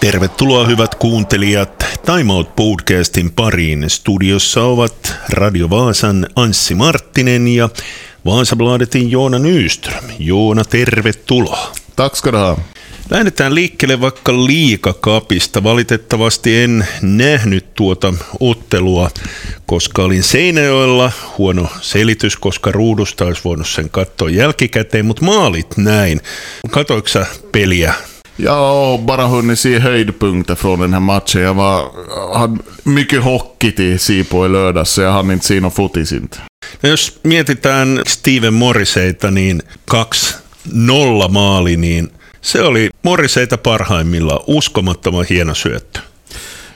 Tervetuloa hyvät kuuntelijat Time Out podcastin pariin. Studiossa ovat Radio Vaasan Anssi Marttinen ja Vaasabladetin Joona Nyström. Joona, tervetuloa. Tack ska du ha. Lähdetään liikkeelle vaikka liikakapista. Valitettavasti en nähnyt tuota ottelua, koska olin Seinäjoella. Huono selitys, koska ruudusta olisi voinut sen katsoa jälkikäteen, mutta maalit näin. Katoiko peliä Har bara hunnit se höjdpunkter från den här matchen. Jag var, hade mycket hockey till se på i lördags, så jag hann inte se någon fotis inte. Jos mietitään Steven Morriseita, niin kaksi nolla maali, niin se oli Morriseita parhaimmillaan uskomattoman hieno syöttö.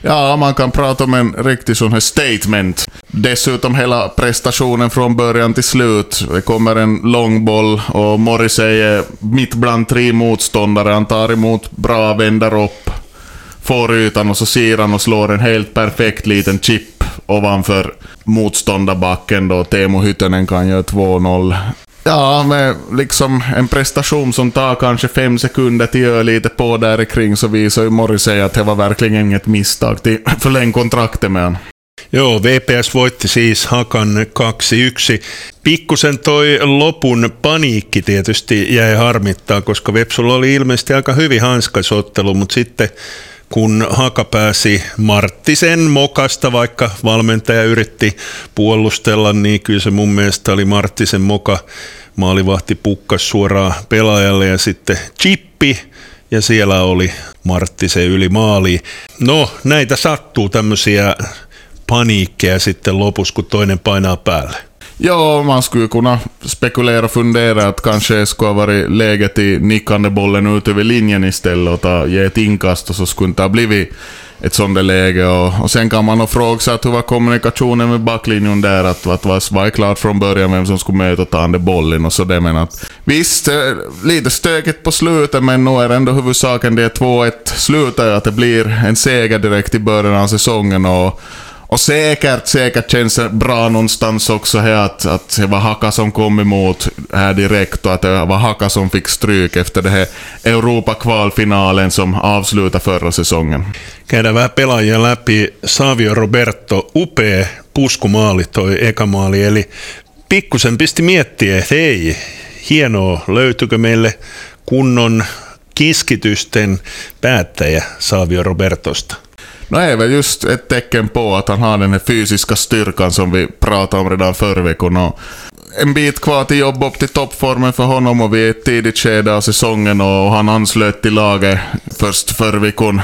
Ja, man kan prata om en riktig sån här statement. Dessutom hela prestationen från början till slut. Det kommer en långboll och Morrissey är mitt bland tre motståndare. Han tar emot bra, vänder upp, får ytan och så ser han och slår en helt perfekt liten chip ovanför motståndarbacken då Teemu Hytönen kan göra 2-0. Ja, med liksom en prestation som tar kanske fem sekunder till göra lite på där kring så visar ju Morrissey att det var verkligen inget misstag till förläng kontraktet med honom. Joo, VPS voitti siis Hakan 2-1. Pikkusen toi lopun paniikki tietysti jäi harmittaa, koska Vepsulla oli ilmeisesti aika hyvin hanskasottelu, mutta sitten kun Haka pääsi Marttisen mokasta, vaikka valmentaja yritti puolustella, niin kyllä se mun mielestä oli Marttisen moka. Maalivahti pukkas suoraan pelaajalle ja sitten chippi ja siellä oli Marttisen yli maali. No, näitä sattuu tämmöisiä paniikkeja sitten lopussa, kun toinen painaa päälle. Ja, man skulle kunna spekulera och fundera att kanske skulle ha varit läge till nickande bollen ut över linjen istället och ta, ge ett inkast och så skulle inte ha blivit ett sånt där läge. Och, och sen kan man nog fråga sig att hur var kommunikationen med backlinjen där? Att, att var, var klart från början vem som skulle möta och ta den bollen och så det. Men att, visst, eh, lite stökigt på slutet, men nu är ändå huvudsaken det 2-1 slutar att det blir en seger direkt i början av säsongen. Och, och säkert, säkert känns det bra någonstans också här att, att det var Haka som kom emot här direkt och att det var Haka som fick stryk efter det här Europa-kvalfinalen som avslutade förra säsongen. Käydään vähän pelaajia läpi. Savio Roberto, upea puskumaali toi eka maali, eli pikkusen pisti miettiä, että hei, hienoa, löytyykö meille kunnon kiskitysten päättäjä Savio Robertosta? No är väl just ett tecken på att han har den här fysiska styrkan som vi pratade om redan förra veckan. Och en bit kvar till jobb upp till toppformen för honom och vi är i ett tidigt skede av säsongen och han anslöt till laget först förra veckan.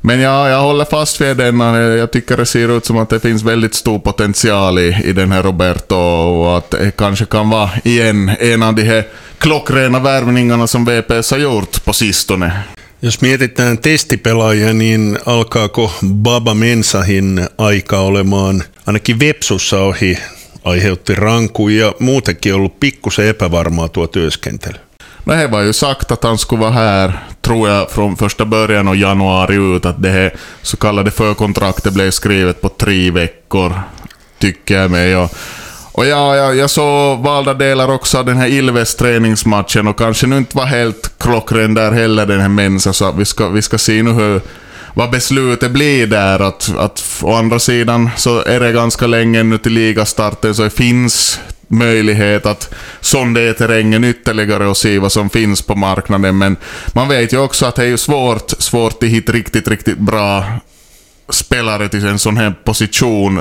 Men ja, jag håller fast vid den. Jag tycker det ser ut som att det finns väldigt stor potential i, i den här Roberto och att det kanske kan vara igen en av de här klockrena värvningarna som VPS har gjort på sistone. Jos mietitään testipelaajia, niin alkaako Baba Mensahin aika olemaan ainakin Vepsussa ohi, aiheutti rankuja ja muutenkin ollut pikkusen epävarmaa tuo työskentely. Det var ju sagt att han skulle vara här, tror jag, från första början av januari ut. Att det här så kallade förkontraktet blev skrivet på tre veckor, tycker jag med. Och, och ja, jag, jag såg valda delar också av den här Ilves träningsmatchen och kanske nu inte var helt klockren där heller den här Mensa, så vi ska, vi ska se nu hur vad beslutet blir där. Att, att å andra sidan så är det ganska länge nu till ligastarten så det finns möjlighet att sondera terrängen ytterligare och se vad som finns på marknaden. Men man vet ju också att det är ju svårt, svårt att hitta riktigt, riktigt bra spelare till en sån här position.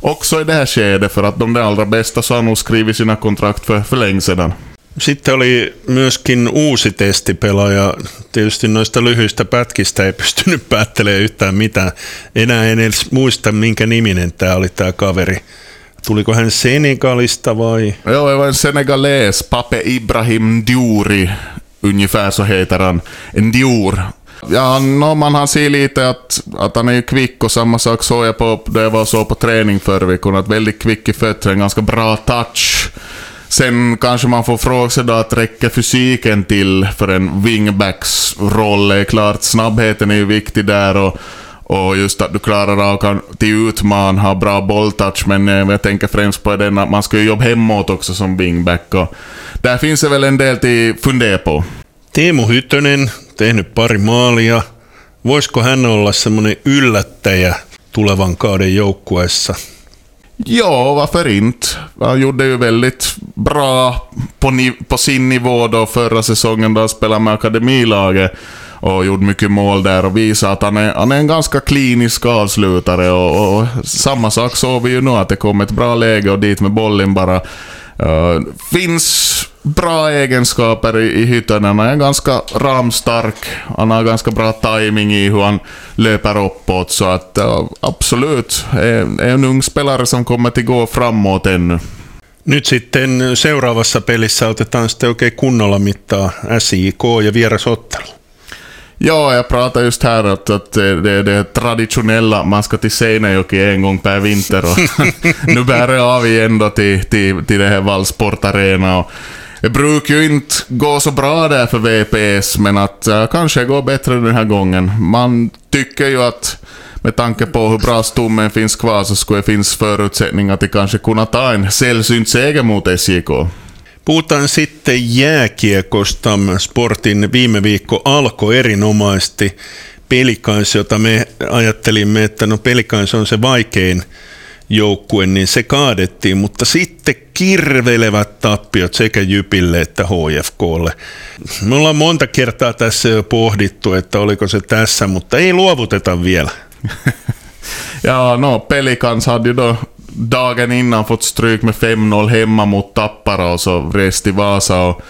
Också i det här skedet, för att de där allra bästa så har nog skrivit sina kontrakt för, för länge sedan. Sitten oli myöskin uusi testipelaaja. Tietysti noista lyhyistä pätkistä ei pystynyt päättelemään yhtään mitään. Enää en edes muista, minkä niminen tämä oli tämä kaveri. Tuliko hän Senegalista vai? Ja, det var en senegales, Pape Ibrahim Diouri. Ungefär så heter han. En Dior. Ja, no, man har sett lite att, att han är kvick och samma sak såg jag på, det jag var så på träning förra veckan, att väldigt kvick i fötterna, en ganska bra touch. Sen kanske man får fråga sig då att räcker fysiken till för en wingbacks roll? Det är klart, snabbheten är ju viktig där och, och just att du klarar av kan, till utman, ha bra bolltouch, men eh, jag tänker främst på den att man ska ju jobba hemåt också som wingback och där finns det väl en del till fundera på. Teemu Hytönen tehnyt pari maalia, Voisiko hän olla semmoinen yllättäjä tulevan kauden joukkueessa? Ja, varför inte? Han gjorde ju väldigt bra på, på sin nivå då förra säsongen då han spelade med akademilaget och gjorde mycket mål där och visade att han är, han är en ganska klinisk avslutare och, och samma sak såg vi ju nu att det kom ett bra läge och dit med bollen bara. Uh, finns bra egenskaper i, i Hyttönen. Han är ganska ramstark. Han har ganska bra timing i hur han löper uppåt. Så att uh, absolut, är, är en ung spelare som kommer att gå framåt ännu. Nyt sitten seuraavassa pelissä otetaan sitten oikein kunnolla mittaa SIK ja vierasottelu. Ja, jag pratar just här att, att det är det traditionella, man ska till Seinejoki en gång per vinter och nu bär det av igen då till, till, till det här Vallsport Arena. Och det brukar ju inte gå så bra där för VPS, men att uh, kanske går bättre den här gången. Man tycker ju att med tanke på hur bra stommen finns kvar så skulle det finnas förutsättningar att kanske kunna ta en sällsynt seger mot SJK. Puhutaan sitten jääkiekosta. Sportin viime viikko alkoi erinomaisesti. Pelikans, jota me ajattelimme, että no Pelikans on se vaikein joukkue, niin se kaadettiin, mutta sitten kirvelevät tappiot sekä Jypille että HFKlle. Me ollaan monta kertaa tässä jo pohdittu, että oliko se tässä, mutta ei luovuteta vielä. ja, no Pelikans hade ju då dagen innan fått stryk med 5-0 hemma mot Tappara och så rest till Vasa och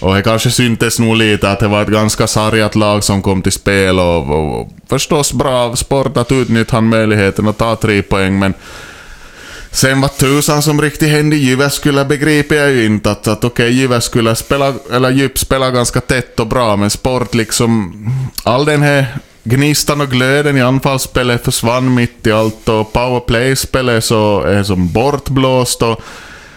och det kanske syntes nog lite att det var ett ganska sargat lag som kom till spel och, och, och förstås bra sport att utnyttja möjligheten att ta tre poäng men Sen vad tusan som riktigt hände i Jyväskylä begriper jag ju inte. Att, att okej, okay, Jyväskylä spelar, eller Djup spelar ganska tätt och bra, men sport liksom... All den här gnistan och glöden i anfallsspelet försvann mitt i allt och powerplay-spelet så är som bortblåst och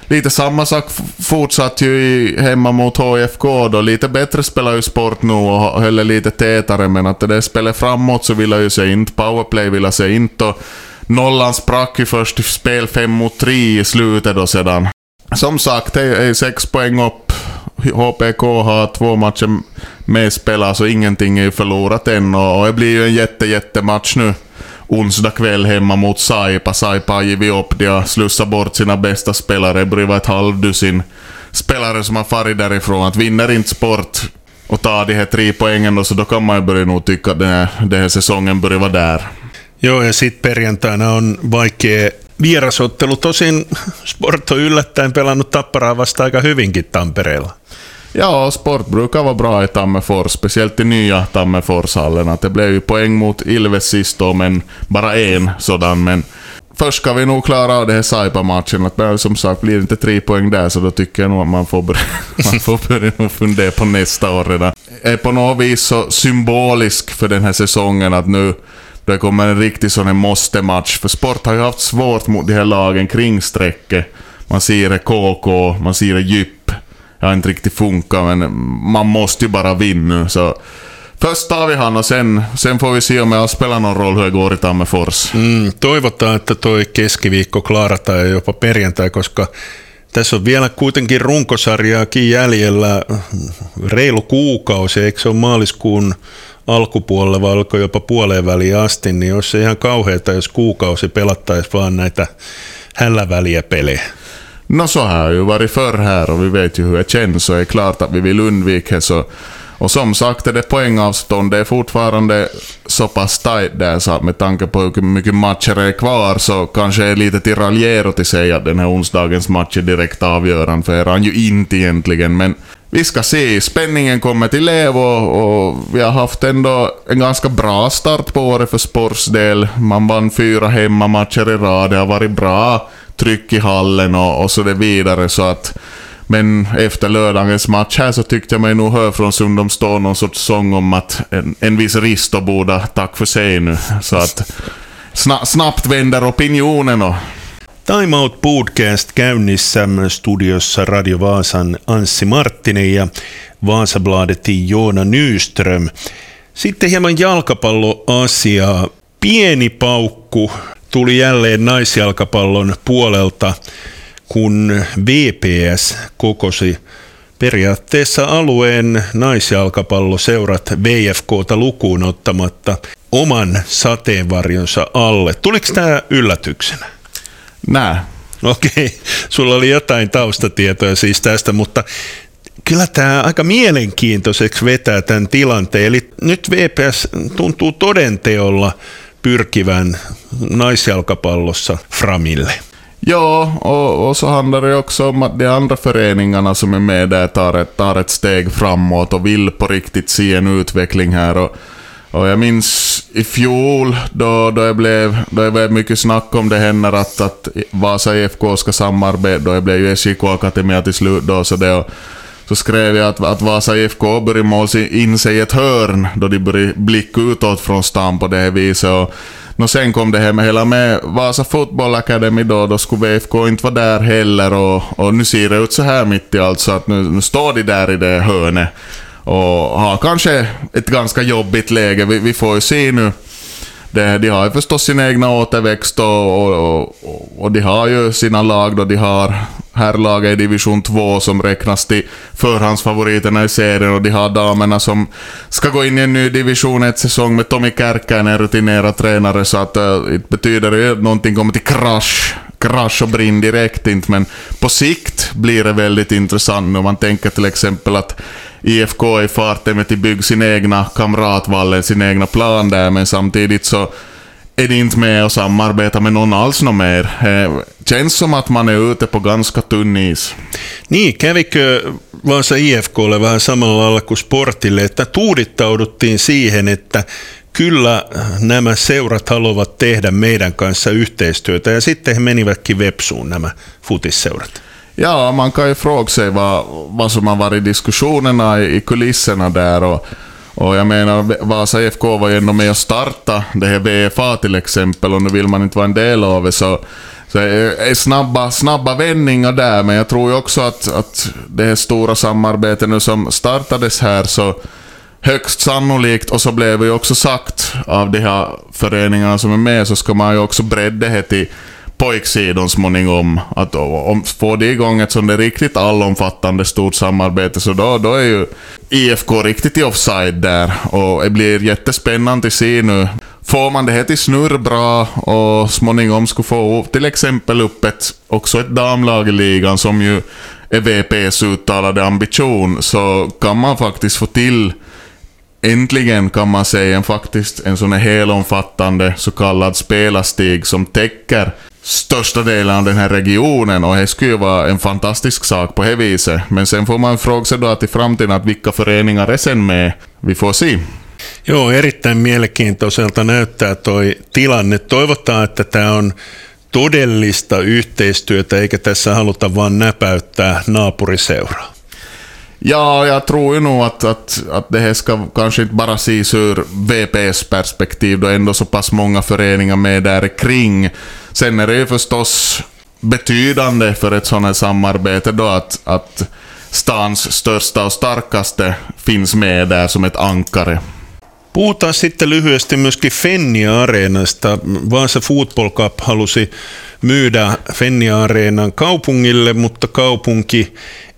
lite samma sak fortsatte ju hemma mot HFK då. Lite bättre spelar ju sport nu och höll lite tätare men att det spelet framåt så vill jag ju se inte. Powerplay vill jag se inte. Och Nollan sprack ju först i spel 5 mot 3 i slutet då sedan. Som sagt, det är 6 poäng upp. HPK har två matcher med spel, så ingenting är ju förlorat än. Och det blir ju en jätte, jättematch nu. Onsdag kväll hemma mot Saipa. Saipa har givit upp. De har slussat bort sina bästa spelare. Det börjar vara ett halvdussin spelare som har farit därifrån. Att vinner inte sport och tar de här tre poängen då, så då kan man ju börja nog tycka att den här, den här säsongen börjar vara där. Joo, ja sitten perjantaina on vaikea vierasottelu. Tosin Sport on yllättäen pelannut Tapparaa vasta aika hyvinkin Tampereella. Ja, sport brukar vara bra i Tammerfors, speciellt i nya Tammerforshallen. Det blev ju poäng mot Ilves sist då, men bara en sådan. Men först ska vi nog klara av det här Saipa-matchen. Men som sagt, blir det inte tre poäng där så då tycker jag nog att man får börja, man får börja fundera på nästa år redan. Är på något vis så symbolisk för den här säsongen att nu det kommer en riktig sån här måste-match. För Sport har ju haft svårt mot de här lagen kring strecket. Man ser det KK, man ser det djup. Det har inte riktigt funkat, men man måste ju bara vinna. Så Först tar vi han och sen, sen får vi se om jag spelar någon roll hur det går i Tammerfors. Mm, toivotaan, että toi keskiviikko klaarataan ja jopa perjantai, koska tässä on vielä kuitenkin runkosarjaakin jäljellä reilu kuukausi, eikö se ole maaliskuun alkupuolella vai oliko jopa puoleen väliin asti, niin olisi se ihan kauheata, jos kuukausi pelattaisi vaan näitä hälläväliä pelejä. No så har ju varit förr här och vi vet ju hur det känns det är klart att vi vill undvika så. Och som sagt är det poängavstånd, det är fortfarande så pass tajt där så med tanke på hur mycket matcher är kvar så kanske är lite till raljero till sig att den här onsdagens match är direkt avgörande för er han ju inte egentligen men vi ska se, spänningen kommer till lev och, och, vi har haft ändå en ganska bra start på året för Spors del. Man vann fyra hemmamatcher i rad, det har varit bra tryck i hallen och, och så det vidare så att men efter lördagens match här så tyckte jag mig nog höra från Sundom stå någon sorts sång om att en, en viss Risto borde tack för sig nu. Så att sna, snabbt vänder opinionen och Time Out Podcast käynnissä studiossa Radio Vaasan Anssi Marttinen ja Vaasabladetin Joona Nyström. Sitten hieman jalkapalloasiaa. Pieni paukku tuli jälleen naisjalkapallon puolelta, kun VPS kokosi periaatteessa alueen naisjalkapalloseurat VFKta lukuun ottamatta oman sateenvarjonsa alle. Tuliko tämä yllätyksenä? Nää. Okei, sulla oli jotain taustatietoja siis tästä, mutta kyllä tämä aika mielenkiintoiseksi vetää tämän tilanteen. Eli nyt VPS tuntuu todenteolla pyrkivän naisjalkapallossa Framille. Ja, och, och så handlar det också om att de andra föreningarna som är med där tar ett, tar ett steg framåt och vill på riktigt se en utveckling här. Och, och jag minns i fjol då, då, jag blev, då det blev mycket snack om det händer att, att Vasa IFK ska samarbeta, då jag blev ju SJK Akademia till slut då, så det och, så skrev jag att, att Vasa IFK började måla in sig i ett hörn då de började blicka utåt från stan på det här viset. Och, och sen kom det här med hela med Vasa Football Academy då, då skulle VFK inte vara där heller. Och, och nu ser det ut så här mitt i allt så att nu, nu står de där i det hörnet och har kanske ett ganska jobbigt läge. Vi, vi får ju se nu. Det, de har ju förstås sin egna återväxt och, och, och, och de har ju sina lag då de har herrlaget i division 2 som räknas till förhandsfavoriterna i serien och de har damerna som ska gå in i en ny division 1-säsong med Tommy Kärkkäinen, rutinerad tränare, så att uh, det betyder ju någonting kommer till krasch krasch och brinn direkt inte, men på sikt blir det väldigt intressant nu. Man tänker till exempel att IFK i farten med att bygga sin egna kamratvallen, sin egna plan där, men samtidigt så är de inte med och samarbetar med någon alls något mer. Eh, känns som att man är ute på ganska tunn is. Niin, kävikö Vaasa IFKlle vähän samalla lailla kuin Sportille, että tuudittauduttiin siihen, että kyllä nämä seurat haluavat tehdä meidän kanssa yhteistyötä ja sitten he menivätkin Vepsuun nämä futisseurat. Ja, man kan ju fråga sig vad, vad som har varit diskussionerna i, i kulisserna där och Och jag menar, Vasa IFK var ju ändå med och starta det här VFA till exempel och nu vill man inte vara en del av det så så är snabba, snabba vändningar där, men jag tror ju också att, att det här stora samarbetet nu som startades här så högst sannolikt, och så blev det ju också sagt av de här föreningarna som är med, så ska man ju också bredda det till pojksidan småningom. Att om får de igång ett sånt riktigt allomfattande stort samarbete så då, då är ju IFK riktigt i offside där. Och det blir jättespännande att se nu. Får man det här till snurr bra och småningom skulle få till exempel upp ett, också ett damlag i ligan som ju är VPs uttalade ambition så kan man faktiskt få till Äntligen kan man säga en, faktiskt en sån här helomfattande så kallad spelarstig som täcker största delen av den här regionen och det skulle ju vara en fantastisk sak på det viset. Men sen får man fråga sig då att i framtiden att vilka föreningar är sen med. Vi får se. Joo, erittäin mielenkiintoiselta näyttää toi tilanne. Toivotaan, että tämä on todellista yhteistyötä, eikä tässä haluta vaan näpäyttää naapuriseuraa. Ja, jag tror ju nog att, att, att det här ska kanske inte bara ses ur VPs perspektiv, då ändå så pass många föreningar med där kring. Sen är det ju förstås betydande för ett sådant här samarbete då att, att stans största och starkaste finns med där som ett ankare. Puhutaan sitten lyhyesti myöskin Fennia-areenasta. Vaasa Football Cup halusi myydä Fennia-areenan kaupungille, mutta kaupunki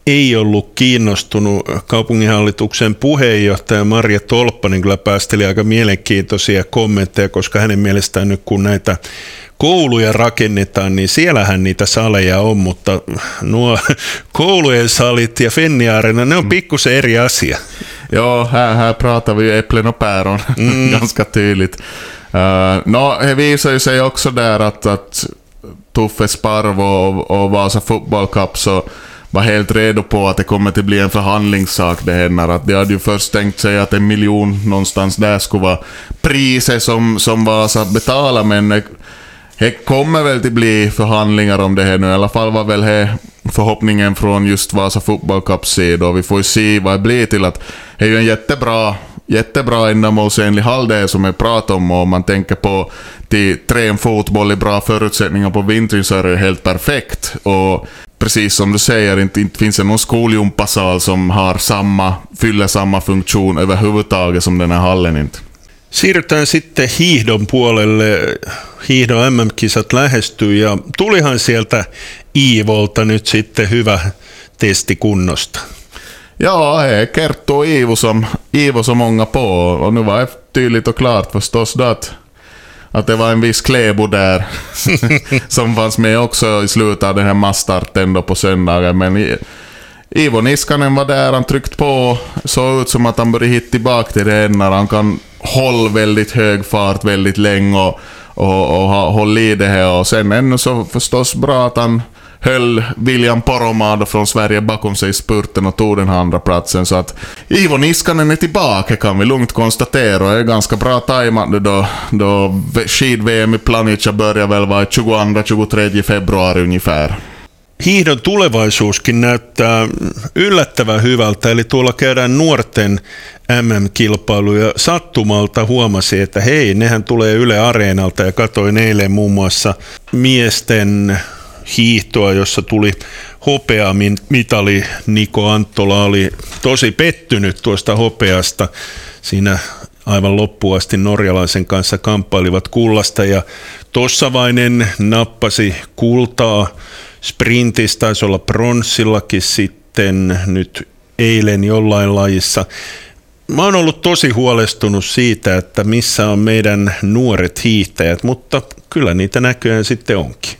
ei ollut kiinnostunut. Kaupunginhallituksen puheenjohtaja Marja Tolppanen kyllä päästeli aika mielenkiintoisia kommentteja, koska hänen mielestään nyt kun näitä kouluja rakennetaan, niin siellähän niitä saleja on, mutta nuo koulujen salit ja Fenniaarena, ne on mm. pikkusen eri asia. Joo, här, här pratar vi ju äpplen och päron mm. ganska tydligt. Uh, no, det visar ju sig också där att, att Tuffe Sparvo och, och Vasa Football Cup så var helt redo på att det kommer att bli en förhandlingssak det här. Att de hade ju först tänkt sig att en miljon någonstans där skulle vara priset som, som Vasa betala men det, det kommer väl att bli förhandlingar om det här nu. I alla fall var väl det förhoppningen från just Vasa Football Cups sida. Vi får ju se vad det blir till att det är ju en jättebra jättebra ändamålsenlig hall det som jag pratar om och om man tänker på till trän fotboll i bra förutsättningar på vintern så är det helt perfekt. Och precis som du säger, inte, inte finns det någon skoljumpasal som har samma, fyller samma funktion överhuvudtaget som den här hallen inte. Siirrytään sitten hiihdon puolelle. Hiihdon MM-kisat lähestyy ja tulihan sieltä Iivolta nyt sitten hyvä testi kunnosta. Ja, det är Kerttu och Ivo som, Ivo som ångar på. Och nu var det tydligt och klart förstås då att, att det var en viss Klebo där. som fanns med också i slutet av den här massstarten då på söndagen. Men Ivo Niskanen var där, han tryckte på. Såg ut som att han började hitta tillbaka till det när han kan hålla väldigt hög fart väldigt länge och, och, och hålla i det här. Och sen ännu så förstås bra att han höll William Poromaa från Sverige bakom sig i spurten och tog den här andra platsen Så att Ivo Niskanen är tillbaka kan vi lugnt konstatera och är ganska bra tajmat då, då skid-VM i Planica börjar väl vara 22-23 februari ungefär. Hiihdon tulevaisuuskin näyttää yllättävän hyvältä, eli tuolla käydään nuorten MM-kilpailuja. Sattumalta huomasi, että hei, nehän tulee Yle Areenalta ja katsoin eilen muun muassa miesten hiihtoa, jossa tuli hopea mitali. Niko Anttola oli tosi pettynyt tuosta hopeasta. Siinä aivan loppuasti norjalaisen kanssa kamppailivat kullasta ja Tossavainen nappasi kultaa sprintissä, taisi olla pronssillakin sitten nyt eilen jollain lajissa. Mä oon ollut tosi huolestunut siitä, että missä on meidän nuoret hiihtäjät, mutta kyllä niitä näköjään sitten onkin.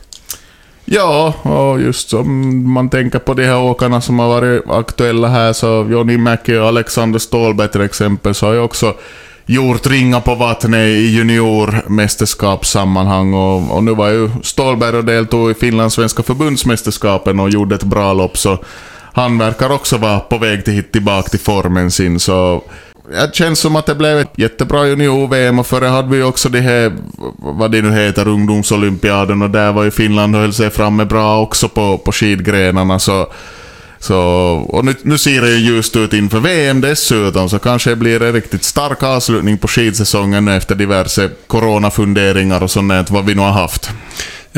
Ja, och just som man tänker på de här åkarna som har varit aktuella här, så Johnny Mäki och Alexander Ståhlberg till exempel, så har ju också gjort ringa på vattnet i juniormästerskapssammanhang. Och, och nu var ju Ståhlberg och deltog i finlandssvenska förbundsmästerskapen och gjorde ett bra lopp, så han verkar också vara på väg till hit tillbaka till formen sin, så det känns som att det blev ett jättebra junior-VM och före hade vi också det här, vad det nu heter, ungdomsolympiaden och där var ju Finland och höll sig framme bra också på, på skidgrenarna så så, och nu, nu ser det ju ljust ut inför VM dessutom, så kanske det blir en riktigt stark avslutning på skidsäsongen efter diverse coronafunderingar och sånt vad vi nu har haft.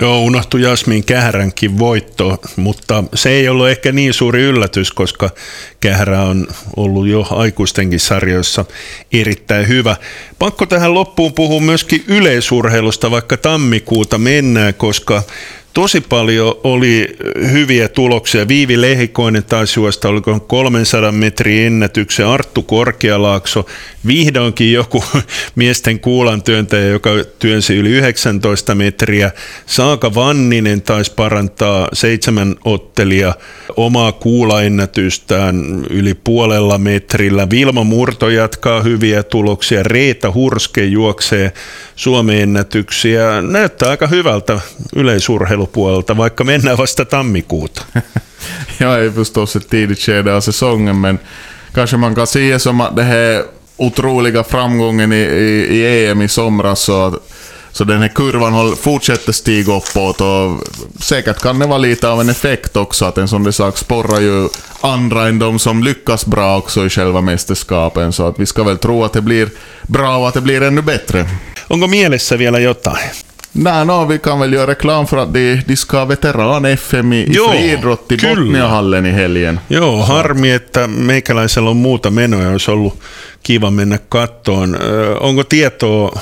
Joo, unohtui Jasmin Kähränkin voitto, mutta se ei ollut ehkä niin suuri yllätys, koska Kährä on ollut jo aikuistenkin sarjoissa erittäin hyvä. Pakko tähän loppuun puhua myöskin yleisurheilusta, vaikka tammikuuta mennään, koska tosi paljon oli hyviä tuloksia. Viivi Lehikoinen taisi juosta, oliko 300 metrin ennätyksen. Arttu Korkealaakso, vihdoinkin joku miesten kuulan työntäjä, joka työnsi yli 19 metriä. Saaka Vanninen taisi parantaa seitsemän ottelia omaa kuulaennätystään yli puolella metrillä. Vilma Murto jatkaa hyviä tuloksia. Reeta Hurske juoksee Suomen ennätyksiä. Näyttää aika hyvältä yleisurheilupuolelta, vaikka mennään vasta tammikuuta. Jag är förstås ett tidigt skede av säsongen, men kanske man kan se som att det här otroliga framgången i, i, i EM i somras så så den här kurvan håll, fortsätter stiga uppåt och säkert kan det vara lite av en effekt också att en sån sak sporrar ju andra än de som lyckas bra också i själva mästerskapen. Så att vi ska väl tro att det blir bra och att det blir ännu bättre. Onko mielessä vielä jotain? Nej, no, vi kan väl göra reklam för att de, de ska ha veteran-FM i, Joo, friidrott i Botniahallen i helgen. Joo, harmi, että meikäläisellä on muuta menoja, olisi ollut kiva mennä kattoon. Onko tietoa,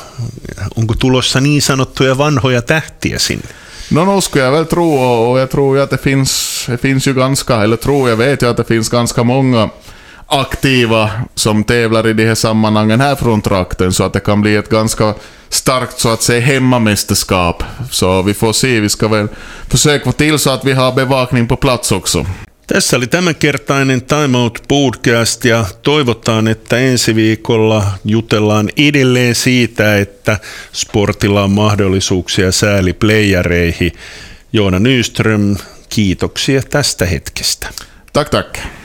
onko tulossa niin sanottuja vanhoja tähtiä sinne? No, no skulle jag väl tro och, och jag tror ju att det finns, det finns ju ganska, eller tror jag vet ju att det finns ganska många aktiva som tävlar i de här sammanhangen här från trakten så att det kan bli ett ganska starkt så att säga hemmamästerskap. Så vi får se, vi ska väl försöka få till så att vi har bevakning på plats också. Tässä oli tämänkertainen Time Out Podcast ja toivotaan, että ensi viikolla jutellaan edelleen siitä, että sportilla on mahdollisuuksia sääliplayereihin. Joona Nyström, kiitoksia tästä hetkestä. Tack, tack.